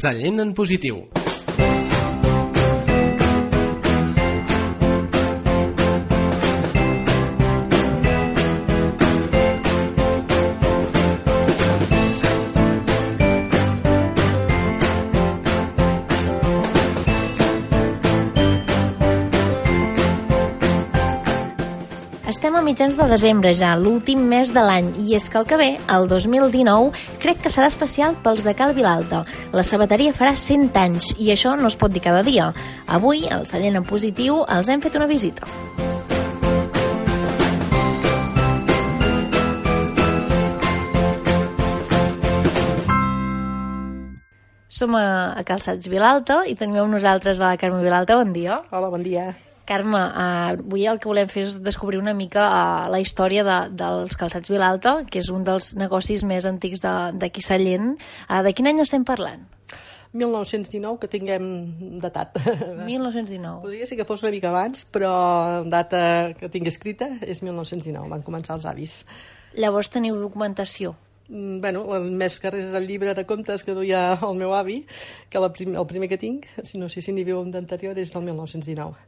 Sallent en positiu. Mitjans de desembre ja, l'últim mes de l'any, i és que el que ve, el 2019, crec que serà especial pels de Cal Vilalta. La sabateria farà 100 anys, i això no es pot dir cada dia. Avui, al Sallent en Positiu, els hem fet una visita. Som a, a Calçats Vilalta i tenim amb nosaltres a la Carme Vilalta. Bon dia. Hola, bon dia. Carme, uh, avui el que volem fer és descobrir una mica uh, la història de, dels calçats Vilalta, que és un dels negocis més antics d'aquí Sallent. Uh, de quin any estem parlant? 1919, que tinguem datat. 1919. Podria ser que fos una mica abans, però data que tinc escrita és 1919, van començar els avis. Llavors teniu documentació? Mm, bueno, el més que res és el llibre de contes que duia el meu avi, que la prim, el primer que tinc, si no sé si n'hi viu un d'anterior, és del 1919.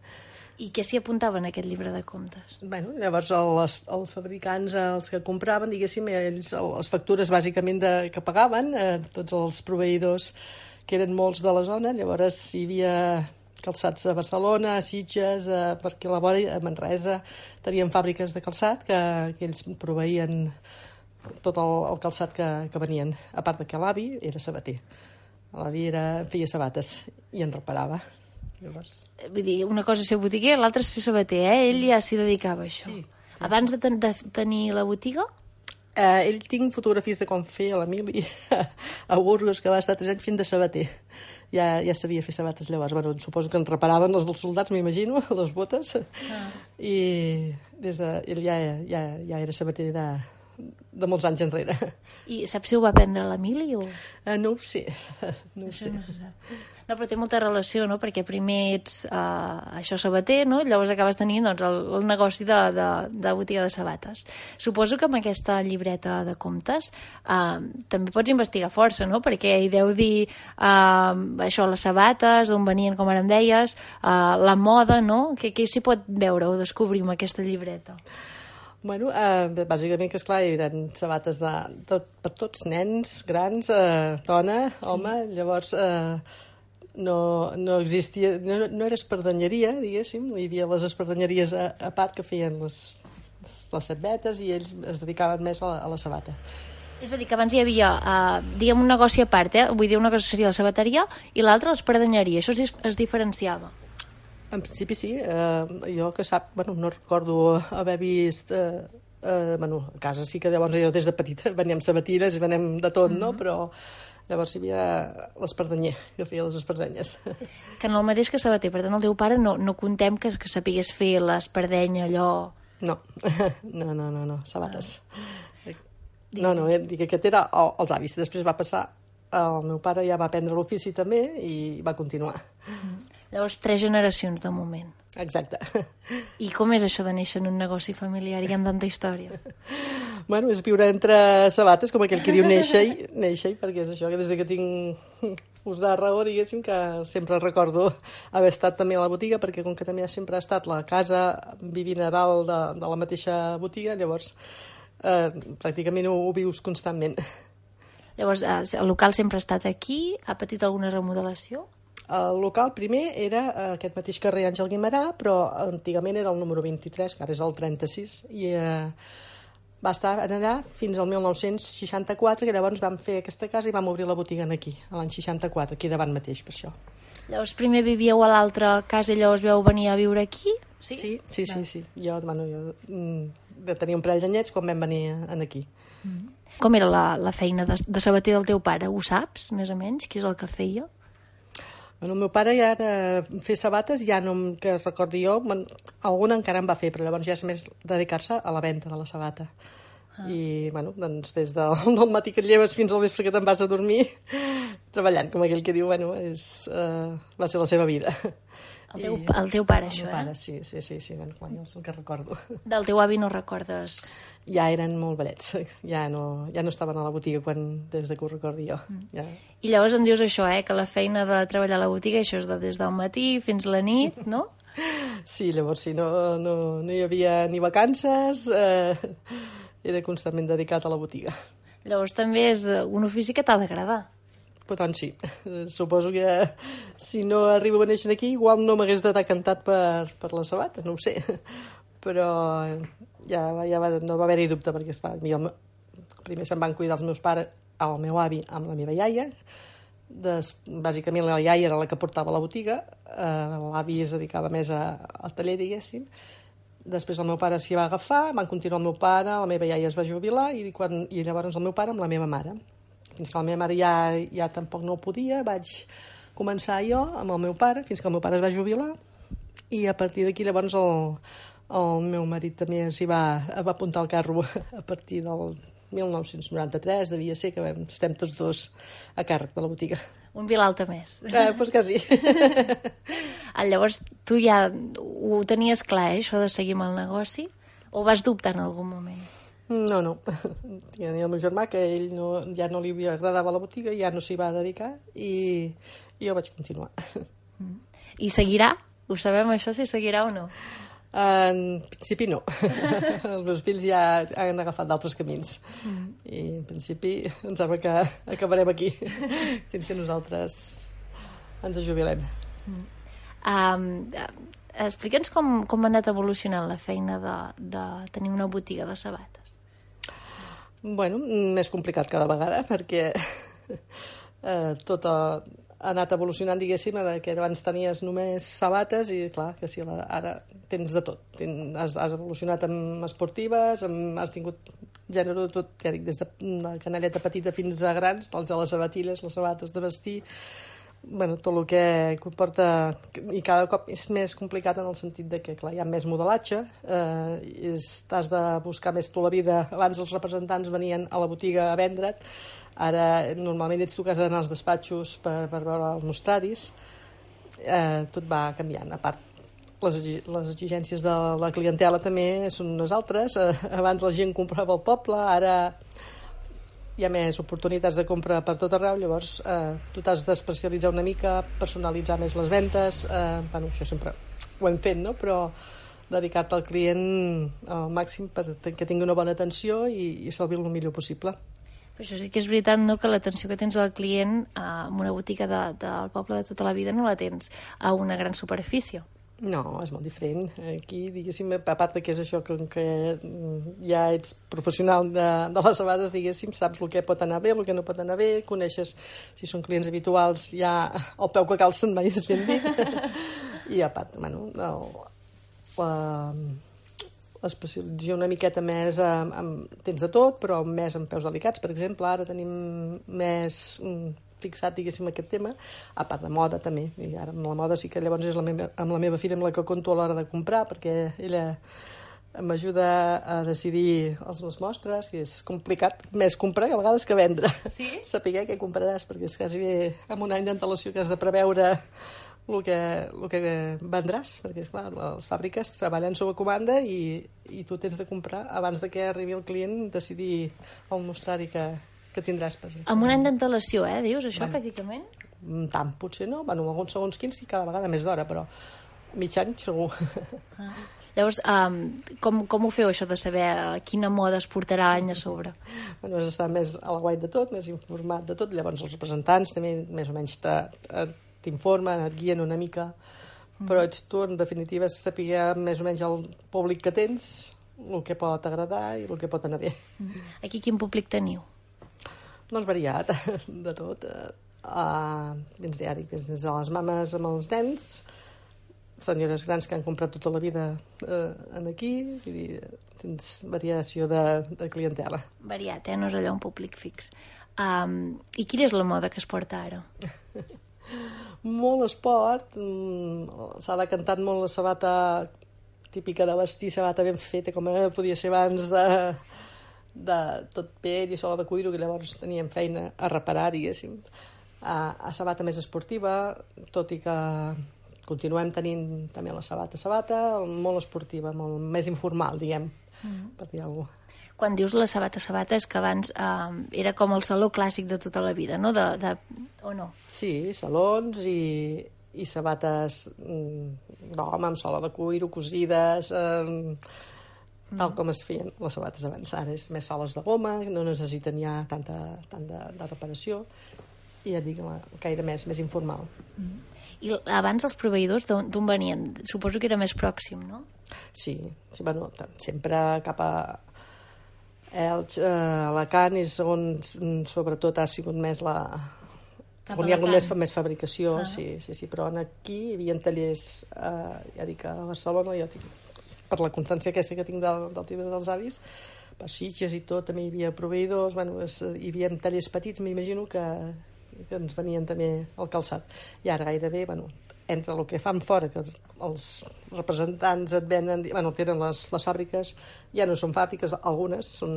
I què s'hi apuntava en aquest llibre de comptes? Bueno, llavors els, els fabricants, els que compraven, diguéssim, ells, les factures bàsicament de, que pagaven, eh, tots els proveïdors que eren molts de la zona, llavors hi havia calçats a Barcelona, a Sitges, a, perquè a la vora, a Manresa, tenien fàbriques de calçat que, que ells proveïen tot el, el calçat que, que venien. A part de que l'avi era sabater. L'avi feia sabates i en reparava. Llavors... Vull dir, una cosa és ser botiguer, l'altra és ser sabater, eh? Ell ja s'hi dedicava a això. Sí, sí, Abans de, ten de tenir la botiga? Eh, ell tinc fotografies de com feia l'Emili a Burgos, que va estar tres anys fent de sabater. Ja, ja sabia fer sabates llavors. Bueno, suposo que en reparaven les dels soldats, m'imagino, les botes. Ah. I des de, ell ja, ja, ja era sabater de, de molts anys enrere. I saps si ho va aprendre l'Emili o...? Uh, no ho sé, no ho Això sé. no se sap. No, però té molta relació, no? Perquè primer ets uh, això sabater, no? Llavors acabes tenint doncs, el, el negoci de, de, de botiga de sabates. Suposo que amb aquesta llibreta de comptes uh, també pots investigar força, no? Perquè hi deu dir uh, això, les sabates, d'on venien, com ara em deies, uh, la moda, no? Què, què s'hi pot veure o descobrir amb aquesta llibreta? Bueno, eh, bàsicament que, esclar, eren sabates de, tot, per tots, nens, grans, eh, dona, sí. home, llavors eh, no, no existia, no, no era espardenyeria, diguéssim, hi havia les espardenyeries a, a part que feien les, les setbetes i ells es dedicaven més a la, a la sabata. És a dir, que abans hi havia, uh, diguem, un negoci a part, eh? Vull dir, una cosa seria la sabateria i l'altra l'espardenyeria. Això es, es diferenciava. En principi sí, eh, jo que sap, bueno, no recordo haver vist... Eh, eh, bueno, a casa sí que llavors jo des de petita veníem sabatines i veníem de tot, no? Però llavors hi havia l'espardenyer, que feia les espardenyes. Que en el mateix que sabater, per tant, el teu pare no, no contem que, que sapigués fer l'espardenya, allò... No, no, no, no, no sabates. No, no, eh, dic que aquest era el- els avis. Després va passar, el meu pare ja va aprendre l'ofici també i va continuar. Llavors, tres generacions de moment. Exacte. I com és això de néixer en un negoci familiar i amb tanta història? Bueno, és viure entre sabates, com aquell que diu néixer, néixer, perquè és això, que des de que tinc us de raó, diguéssim, que sempre recordo haver estat també a la botiga, perquè com que també sempre ha estat la casa vivint a dalt de, de la mateixa botiga, llavors eh, pràcticament ho, ho vius constantment. Llavors, eh, el local sempre ha estat aquí? Ha patit alguna remodelació? El local primer era a aquest mateix carrer Àngel Guimarà, però antigament era el número 23, que ara és el 36, i eh, va estar allà fins al 1964, que llavors vam fer aquesta casa i vam obrir la botiga en aquí, a l'any 64, aquí davant mateix, per això. Llavors, primer vivíeu a l'altra casa i llavors veu venir a viure aquí? Sí, sí, sí, sí. sí. Jo, bueno, jo mm, tenia un parell d'anyets quan vam venir en aquí. Com era la, la feina de, de sabater del teu pare? Ho saps, més o menys? Què és el que feia? Bueno, el meu pare ja de fer sabates, ja no que recordi jo, alguna encara en va fer, però llavors ja és més dedicar-se a la venda de la sabata. Ah. I, bueno, doncs des del, del matí que et lleves fins al vespre que te'n vas a dormir, treballant, com aquell que diu, bueno, és, uh, va ser la seva vida. El teu, el teu pare, el això, eh? pare, sí, sí, sí, sí, bueno, quan és el que recordo. Del teu avi no recordes... Ja eren molt vellets, ja no, ja no estaven a la botiga quan, des de que ho recordi jo. Mm. Ja. I llavors em dius això, eh? Que la feina de treballar a la botiga, això és de des del matí fins la nit, no? Sí, llavors sí, no, no, no hi havia ni vacances, eh, era constantment dedicat a la botiga. Llavors també és un ofici que t'ha d'agradar. Per tant, sí. Eh, Suposo que si no arribo a néixer aquí, igual no m'hagués d'estar cantat per, per les sabates, no ho sé. Però ja, ja va, no va haver-hi dubte, perquè esclar, mi, el, primer se'n van cuidar els meus pares, el meu avi amb la meva iaia, Des, bàsicament la iaia era la que portava la botiga, eh, l'avi es dedicava més a, al taller, diguéssim, Després el meu pare s'hi va agafar, van continuar el meu pare, la meva iaia es va jubilar i, quan, i llavors el meu pare amb la meva mare. Fins que la meva mare ja, ja tampoc no podia, vaig començar jo amb el meu pare, fins que el meu pare es va jubilar i a partir d'aquí llavors el, el meu marit també s'hi va, va apuntar al carro a partir del 1993, devia ser que vam, estem tots dos a càrrec de la botiga. Un Vilalta més. Eh, doncs quasi. Ah, Llavors, tu ja ho tenies clar, eh, això de seguir amb el negoci? O vas dubtar en algun moment? No, no. Tenia el meu germà que ell no, ja no li agradava la botiga, ja no s'hi va dedicar i, jo vaig continuar. I seguirà? Ho sabem, això, si seguirà o no? En principi no. Els meus fills ja han agafat d'altres camins. I en principi em sembla que acabarem aquí fins que nosaltres ens jubilem. Um, Explica'ns com, com ha anat evolucionant la feina de, de tenir una botiga de sabates. Bueno, més complicat cada vegada perquè eh, tot ha, anat evolucionant, diguéssim, que abans tenies només sabates i, clar, que sí, ara, ara tens de tot. Ten, has, has evolucionat amb esportives, amb, has tingut gènere de tot, ja dic, des de la canalleta petita fins a grans, els de les sabatilles, les sabates de vestir, bueno, tot el que comporta i cada cop és més complicat en el sentit de que clar, hi ha més modelatge eh, és, has de buscar més tu la vida. Abans els representants venien a la botiga a vendre't. Ara normalment ets tu que has d'anar als despatxos per, per veure els mostraris eh, tot va canviant. A part les, les exigències de la clientela també són unes altres. Eh, abans la gent comprava al poble ara hi ha més oportunitats de compra per tot arreu, llavors eh, tu t'has d'especialitzar una mica, personalitzar més les ventes, eh, bueno, això sempre ho hem fet, no? però dedicar-te al client al màxim per que tingui una bona atenció i, i servir el millor possible. Però això sí que és veritat, no?, que l'atenció que tens del client eh, en una botiga de, del poble de tota la vida no la tens a una gran superfície. No, és molt diferent. Aquí, diguéssim, a part que és això, que, que mm, ja ets professional de, de les sabades, diguéssim, saps el que pot anar bé, el que no pot anar bé, coneixes, si són clients habituals, ja el peu que calcen mai és ben dit. I a part, bueno, el, l'especialització una miqueta més amb, amb, tens de tot, però més amb peus delicats, per exemple, ara tenim més mm, fixat, diguéssim, aquest tema, a part de moda també, i ara amb la moda sí que llavors és la meva, amb la meva filla amb la que conto a l'hora de comprar, perquè ella m'ajuda a decidir els, les mostres, i és complicat més comprar que a vegades que vendre. Sí? Saber què compraràs, perquè és quasi bé amb un any d'antelació que has de preveure el que, el que vendràs, perquè, esclar, les fàbriques treballen sobre comanda i, i tu tens de comprar abans de que arribi el client decidir el mostrari que, que tindràs. Per Amb un any d'antelació, eh, dius, això, bueno. pràcticament? Mm, Tant potser no, bueno, alguns segons quins sí, cada vegada més d'hora, però mig any segur. Ah. Llavors, um, com, com ho feu, això de saber eh, quina moda es portarà l'any a sobre? bueno, has d'estar més a la guai de tot, més informat de tot, llavors els representants també més o menys t'informen, et guien una mica, però ets tu, en definitiva, saber més o menys el públic que tens, el que pot agradar i el que pot anar bé. Aquí quin públic teniu? Doncs variat, de tot. Uh, dins dic, des de les mames amb els nens, senyores grans que han comprat tota la vida uh, en aquí, vull dir, tens variació de, de clientela. Variat, eh? No és allò un públic fix. Um, I quina és la moda que es porta ara? Molt esport, mm, s'ha decantat molt la sabata típica de vestir, sabata ben feta, com eh, podia ser abans de, de tot pell i sola de cuiro, que llavors teníem feina a reparar, diguéssim, a, a sabata més esportiva, tot i que continuem tenint també la sabata sabata, molt esportiva, molt més informal, diguem, mm. per dir alguna cosa. Quan dius la sabata sabata és que abans eh, era com el saló clàssic de tota la vida, no? De, de... O no? Sí, salons i, i sabates mm, d'home amb sola de cuiro, cosides, eh, tal com es feien les sabates abans. Ara és més soles de goma, no necessiten ja tanta, tanta de reparació i ja dic, gaire més, més informal. Mm. I abans els proveïdors d'on venien? Suposo que era més pròxim, no? Sí, sí bueno, sempre cap a Elx, eh, Alacant és on sobretot ha sigut més la... Cap on hi ha hagut més, més fabricació, ah. sí, sí, sí, però aquí hi havia tallers, eh, ja dic, a Barcelona, jo dic, per la constància aquesta que tinc del, del tipus dels avis, per Sitges i tot, també hi havia proveïdors, bueno, es, hi havia tallers petits, m'imagino que, que ens venien també al calçat. I ara gairebé, bueno, entre el que fan fora, que els representants et venen, bueno, tenen les, les fàbriques, ja no són fàbriques, algunes són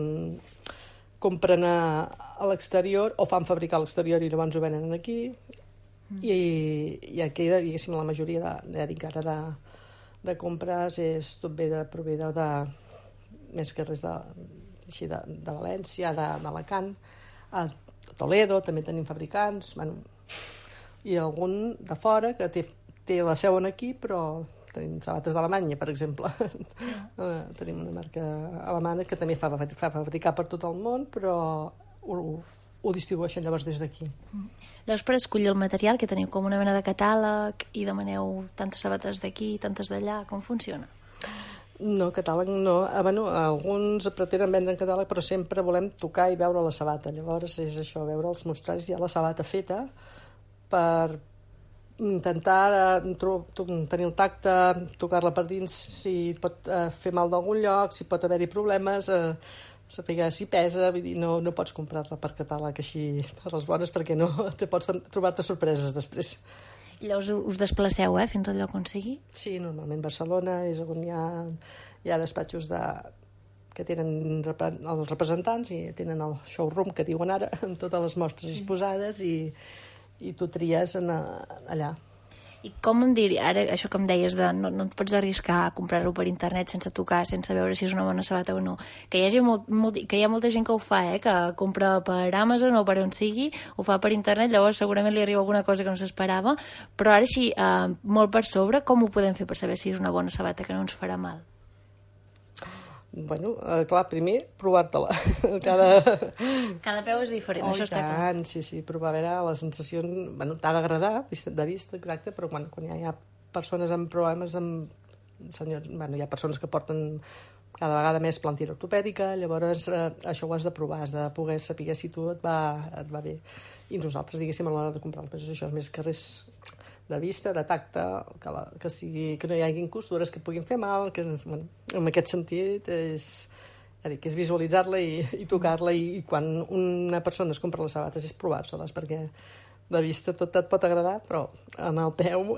compren a, a l'exterior o fan fabricar a l'exterior i llavors ho venen aquí mm. i, i aquí, diguéssim, la majoria de, dic ara de, de compres és tot bé de proveïdor de més que res de, així de, de València, d'Alacant a Toledo també tenim fabricants, bueno, i algun de fora que té, té la seu aquí, però tenim sabates d'Alemanya, per exemple. Yeah. tenim una marca alemana que també fa, fa fabricar per tot el món, però ho, ho distribueixen llavors des d'aquí. Mm. Llavors, per escollir el material, que teniu com una mena de catàleg i demaneu tantes sabates d'aquí, tantes d'allà, com funciona? No, catàleg no. Ah, bueno, alguns pretenen vendre en catàleg, però sempre volem tocar i veure la sabata. Llavors és això, veure els mostraris, ja la sabata feta, per intentar eh, tenir el tacte, tocar-la per dins, si pot eh, fer mal d'algun lloc, si pot haver-hi problemes, eh, saber si pesa, vull dir, no, no pots comprar-la per catàleg així per les bones perquè no te pots trobar-te sorpreses després. Llavors us desplaceu, eh, fins al lloc on sigui? Sí, normalment Barcelona és on hi ha, hi ha despatxos de, que tenen els representants i tenen el showroom que diuen ara, amb totes les mostres exposades i, i tu tries en, allà. I com em diria, ara això que em deies de no, no et pots arriscar a comprar-ho per internet sense tocar, sense veure si és una bona sabata o no, que hi, hagi molt, molt, que hi ha molta gent que ho fa, eh, que compra per Amazon o per on sigui, ho fa per internet, llavors segurament li arriba alguna cosa que no s'esperava, però ara així, eh, molt per sobre, com ho podem fer per saber si és una bona sabata que no ens farà mal? Bueno, eh, clar, primer provar-te-la. Cada... Cada peu és diferent, oh, això està clar. Sí, sí, provar a veure la sensació... Bueno, t'ha d'agradar, de vista, exacte, però bueno, quan hi ha persones amb problemes, amb senyors, bueno, hi ha persones que porten cada vegada més plantilla ortopèdica, llavors eh, això ho has de provar, has de poder saber si tu et va, et va bé. I nosaltres, diguéssim, a l'hora de comprar el pes, això és més que res de vista, de tacte, que, la, que, sigui, que no hi hagin costures que puguin fer mal, que bueno, en aquest sentit és, ja dic, és visualitzar-la i, i tocar-la i, i quan una persona es compra les sabates és provar-se-les perquè de vista tot et pot agradar, però en el peu,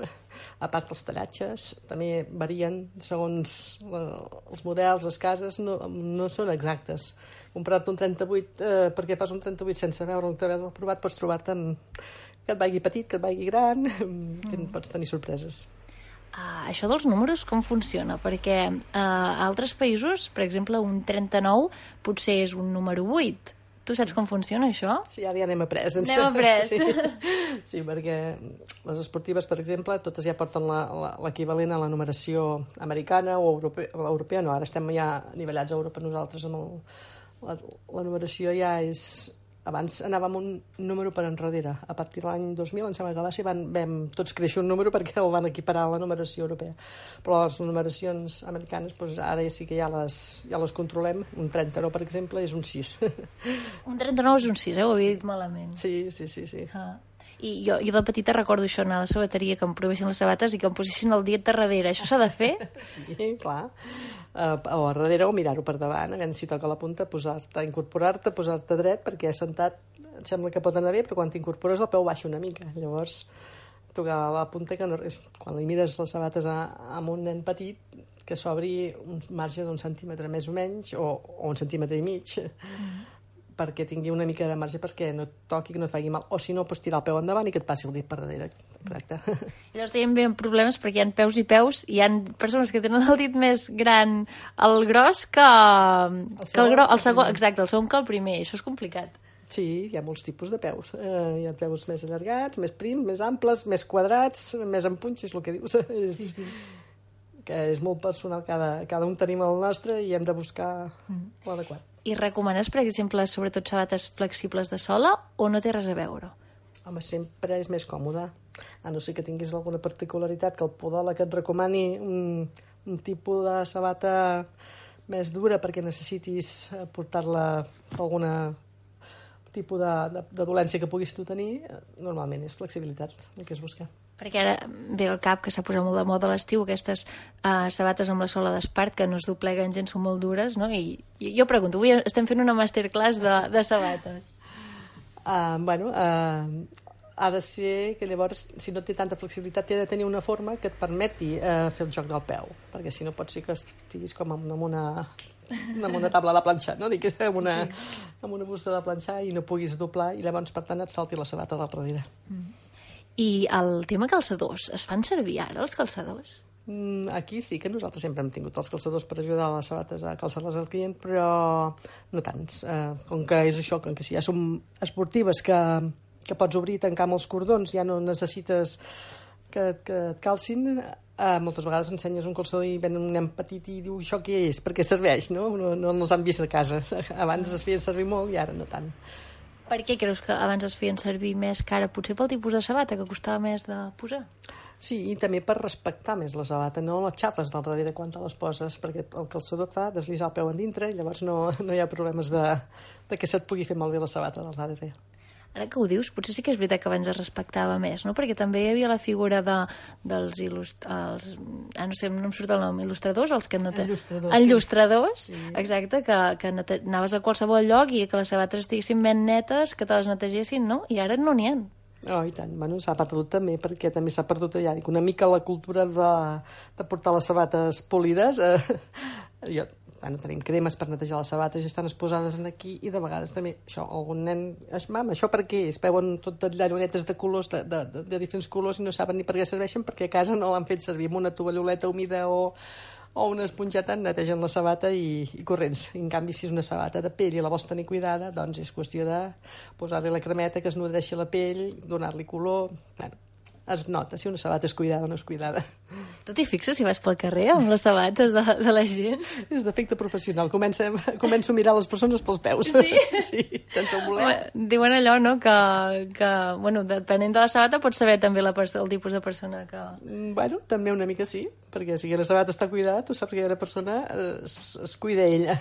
a part els tallatges, també varien segons la, els models, les cases, no, no són exactes. Comprar-te un 38 eh, perquè fas un 38 sense veure el que haver provat, pots trobar-te amb que et vagi petit, que et vagi gran, mm. que pots tenir sorpreses. Uh, això dels números com funciona? Perquè uh, a altres països, per exemple, un 39 potser és un número 8. Tu saps com funciona això? Sí, ara ja anem après. Anem après. Sí. sí, perquè les esportives, per exemple, totes ja porten l'equivalent a la numeració americana o europea, europea. No, ara estem ja nivellats a Europa nosaltres amb el, la, la numeració ja és abans anàvem un número per enrere. A partir de l'any 2000, em sembla que va ser, van, vam tots créixer un número perquè el van equiparar a la numeració europea. Però les numeracions americanes, doncs, ara ja sí que ja les, ja les controlem. Un 39, per exemple, és un 6. Un 39 és un 6, eh? Ho he dit malament. Sí, sí, sí. sí. Ah. I jo, jo de petita recordo això, anar a la sabateria, que em provessin les sabates i que em posessin el dit darrere. Això s'ha de fer? Sí, clar. Uh, o a darrere o mirar-ho per davant, a veure si toca la punta, posar-te, incorporar-te, posar-te dret, perquè sentat et sembla que pot anar bé, però quan t'incorpores el peu baixa una mica. Llavors, tocar la punta, que no, quan li mires les sabates a, a un nen petit, que s'obri un marge d'un centímetre més o menys, o, o un centímetre i mig, mm perquè tingui una mica de marge perquè no et toqui, que no et faci mal. O si no, pots tirar el peu endavant i que et passi el dit per darrere. Correcte. Llavors tenim bé problemes perquè hi ha peus i peus i hi ha persones que tenen el dit més gran el gros que, el que segon, el, gros, el segon, exacte, el segon que el primer. Això és complicat. Sí, hi ha molts tipus de peus. Eh, hi ha peus més allargats, més prims, més amples, més quadrats, més en punx, és el que dius. és, sí, sí. Que és molt personal, cada, cada un tenim el nostre i hem de buscar mm. l'adequat. I recomanes, per exemple, sobretot sabates flexibles de sola o no té res a veure? Home, sempre és més còmode. A no ser que tinguis alguna particularitat que el podòleg et recomani un, un tipus de sabata més dura perquè necessitis eh, portar-la alguna tipus de, de, de dolència que puguis tu tenir, eh, normalment és flexibilitat el que es busca. Perquè ara ve al cap que s'ha posat molt de moda a l'estiu aquestes uh, sabates amb la sola d'espart que no es dobleguen gens, són molt dures, no? I, i jo pregunto, avui estem fent una masterclass de, de sabates. Uh, bueno, uh, ha de ser que llavors, si no té tanta flexibilitat, té de tenir una forma que et permeti uh, fer el joc del peu, perquè si no pot ser que estiguis com amb, amb una amb una taula de planxar, no? Dic, amb una, amb una fusta de planxar i no puguis doblar i llavors, per tant, et salti la sabata del darrere. I el tema calçadors, es fan servir ara els calçadors? Mm, Aquí sí que nosaltres sempre hem tingut els calçadors per ajudar les sabates a calçar-les al client, però no tants. Eh, com que és això, com que si ja som esportives que, que pots obrir i tancar amb els cordons, ja no necessites que, que et calcin, eh, moltes vegades ensenyes un calçador i ven un nen petit i diu això què és, per què serveix, no? No, no els han vist a casa. Abans es feien servir molt i ara no tant. Per què creus que abans es feien servir més cara? Potser pel tipus de sabata, que costava més de posar? Sí, i també per respectar més la sabata, no la xafes del darrere quan te les poses, perquè el calçador et fa deslizar el peu endintre i llavors no, no hi ha problemes de, de que se't pugui fer malbé la sabata del darrere. Ara que ho dius, potser sí que és veritat que abans es respectava més, no? Perquè també hi havia la figura de, dels il·lust... Els, ah, no sé, no em surt el nom, il·lustradors, els que... Nete... Enllustradors, Enllustradors, sí. exacte, que, que nete... anaves a qualsevol lloc i que les sabates estiguessin ben netes, que te les netegessin, no? I ara no n'hi ha. Oh, i tant. Bueno, s'ha perdut també, perquè també s'ha perdut, ja dic, una mica la cultura de, de portar les sabates polides. Eh, jo, bueno, tenim cremes per netejar les sabates i estan exposades en aquí i de vegades també això, algun nen, "Ai, mama, això per què? Es veuen tot de llaronetes de colors, de, de, de, de diferents colors i no saben ni per què serveixen perquè a casa no l'han fet servir amb una tovalloleta humida o, o una esponjeta netegen la sabata i, i corrents. En canvi, si és una sabata de pell i la vols tenir cuidada, doncs és qüestió de posar-li la cremeta que es nodreixi la pell, donar-li color... Bueno, es nota si una sabata és cuidada o no és cuidada. Tu t'hi fixes si vas pel carrer amb les sabates de, de la gent? És d'efecte professional. Comencem, començo a mirar les persones pels peus. Sí? sí sense voler. Diuen allò, no?, que, que bueno, depenent de la sabata pots saber també la el tipus de persona que... Mm, Bueno, també una mica sí, perquè si la sabata està cuidada, tu saps que aquella persona es, es cuida ella.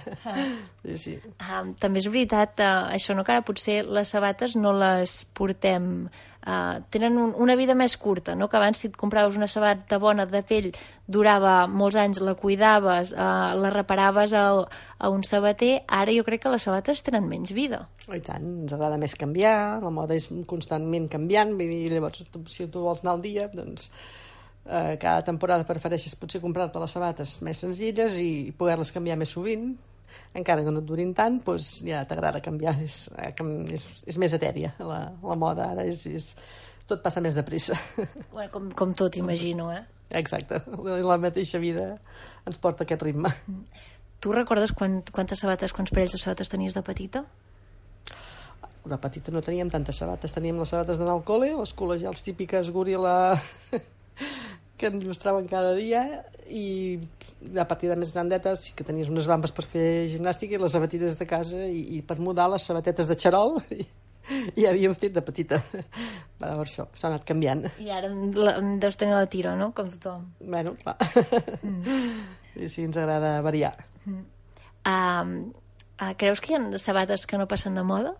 Sí, sí. Um, també és veritat, uh, això, no?, que ara potser les sabates no les portem... Uh, tenen un, una vida més curta, no? que abans si et compraves una sabata bona de pell durava molts anys, la cuidaves, uh, la reparaves a, a un sabater, ara jo crec que les sabates tenen menys vida. I tant, ens agrada més canviar, la moda és constantment canviant, dir, llavors si tu vols anar al dia, doncs eh, cada temporada prefereixes potser comprar-te les sabates més senzilles i poder-les canviar més sovint, encara que no et durin tant, doncs ja t'agrada canviar, és, eh, és, és més etèria la, la moda ara, és, és, tot passa més de pressa. Bueno, com, com tot, imagino, eh? Exacte, la, mateixa vida ens porta aquest ritme. Tu recordes quan, quantes sabates, quants parells de sabates tenies de petita? De petita no teníem tantes sabates, teníem les sabates d'anar al col·le, les col·legials típiques goril·la que ens il·lustraven cada dia i a partir de més grandetes sí que tenies unes bambes per fer gimnàstica i les sabatilles de casa i, i per mudar les sabatetes de xarol i, i havíem fet de petita. Llavors això, s'ha anat canviant. I ara la, deus tenir la tira, no?, com tothom. Bueno, clar. Sí, sí, ens agrada variar. Um, uh, creus que hi ha sabates que no passen de moda?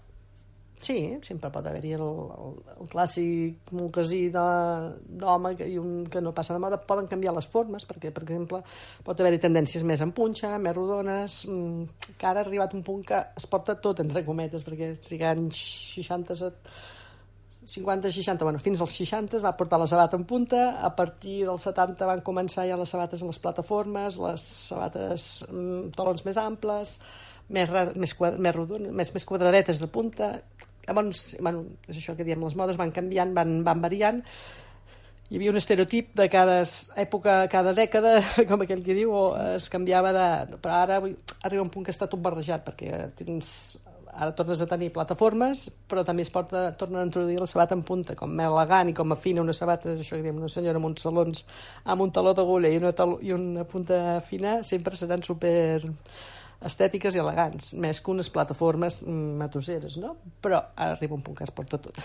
Sí, sempre pot haver-hi el, el, el clàssic mocasí de- d'home que, i un que no passa de moda. Poden canviar les formes, perquè, per exemple, pot haver-hi tendències més en punxa, més rodones, mm, que ara ha arribat un punt que es porta tot entre cometes, perquè si anys 60, set- 50, 60, bueno, fins als 60 es va portar la sabata en punta, a partir dels 70 van començar ja les sabates a les plataformes, les sabates mm, talons més amples, més, més, quadra, més, rodon, més, més quadradetes de punta. Llavors, bueno, és això que diem, les modes van canviant, van, van variant, hi havia un estereotip de cada època, cada dècada, com aquell que diu, es canviava de... Però ara arriba un punt que està tot barrejat, perquè tens ara tornes a tenir plataformes, però també es pot, tornen a introduir la sabata en punta, com més elegant i com a fina una sabata, això que diem, una senyora amb uns salons amb un taló d'agulla i, una i una punta fina, sempre seran super estètiques i elegants, més que unes plataformes matosseres, no? Però arriba un punt que es porta tot.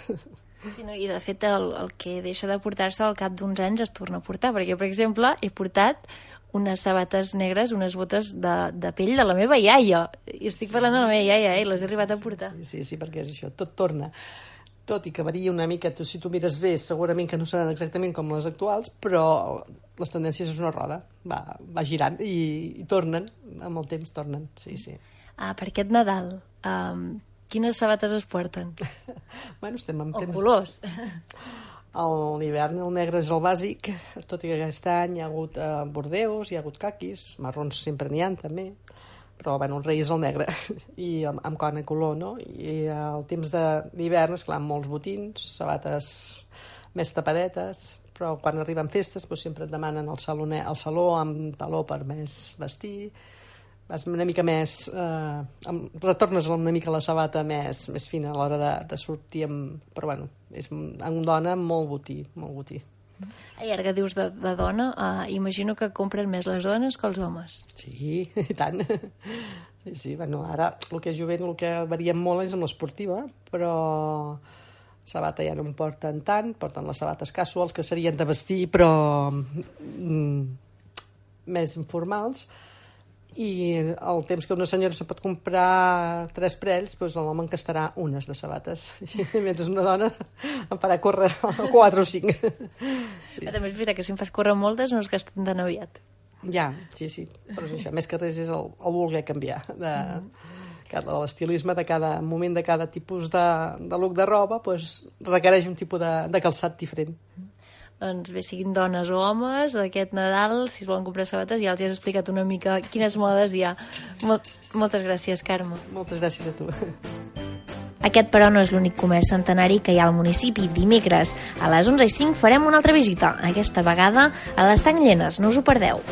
Sí, no, I de fet el, el que deixa de portar-se al cap d'uns anys es torna a portar, perquè jo, per exemple, he portat unes sabates negres, unes botes de, de pell de la meva iaia. I estic sí. parlant de la meva iaia, eh? I les he arribat a portar. Sí, sí, sí, perquè és això, tot torna. Tot i que varia una mica, tu, si tu mires bé, segurament que no seran exactament com les actuals, però les tendències és una roda, va, va girant i, i tornen, amb el temps tornen, sí, sí. Ah, per aquest Nadal, um, Quines sabates es porten? bueno, estem en temps... O colors. L'hivern el negre és el bàsic, tot i que aquest any hi ha hagut eh, bordeus, hi ha hagut caquis, marrons sempre n'hi ha també, però bueno, el rei és el negre, i amb, amb cona color, no? I al temps d'hivern, esclar, molts botins, sabates més tapadetes, però quan arriben festes doncs sempre et demanen el, saloner, el saló amb taló per més vestir, vas una mica més... Eh, retornes una mica la sabata més, més fina a l'hora de, de sortir amb... Però bueno, és en dona molt botí, molt botí. I ara que dius de, de dona, uh, imagino que compren més les dones que els homes. Sí, i tant. Sí, sí, bueno, ara el que és jovent, el que variem molt és amb l'esportiva, però sabata ja no en porten tant, porten les sabates casuals, que serien de vestir, però mm, més informals, i el temps que una senyora se pot comprar tres parells, doncs l'home encastarà unes de sabates, mentre una dona em farà córrer quatre o cinc. Sí. També és veritat que si em fas córrer moltes no es gasten tan aviat. Ja, sí, sí, però és això, més que res és el, el voler canviar de, mm. l'estilisme de cada moment, de cada tipus de, de look de roba, doncs requereix un tipus de, de calçat diferent. Mm doncs bé, siguin dones o homes, aquest Nadal, si es volen comprar sabates, ja els has explicat una mica quines modes hi ha. Mol moltes gràcies, Carme. Moltes gràcies a tu. Aquest, però, no és l'únic comerç centenari que hi ha al municipi. Dimecres, a les 11 i 5, farem una altra visita, aquesta vegada a l'Estanc Llenes. No us ho perdeu.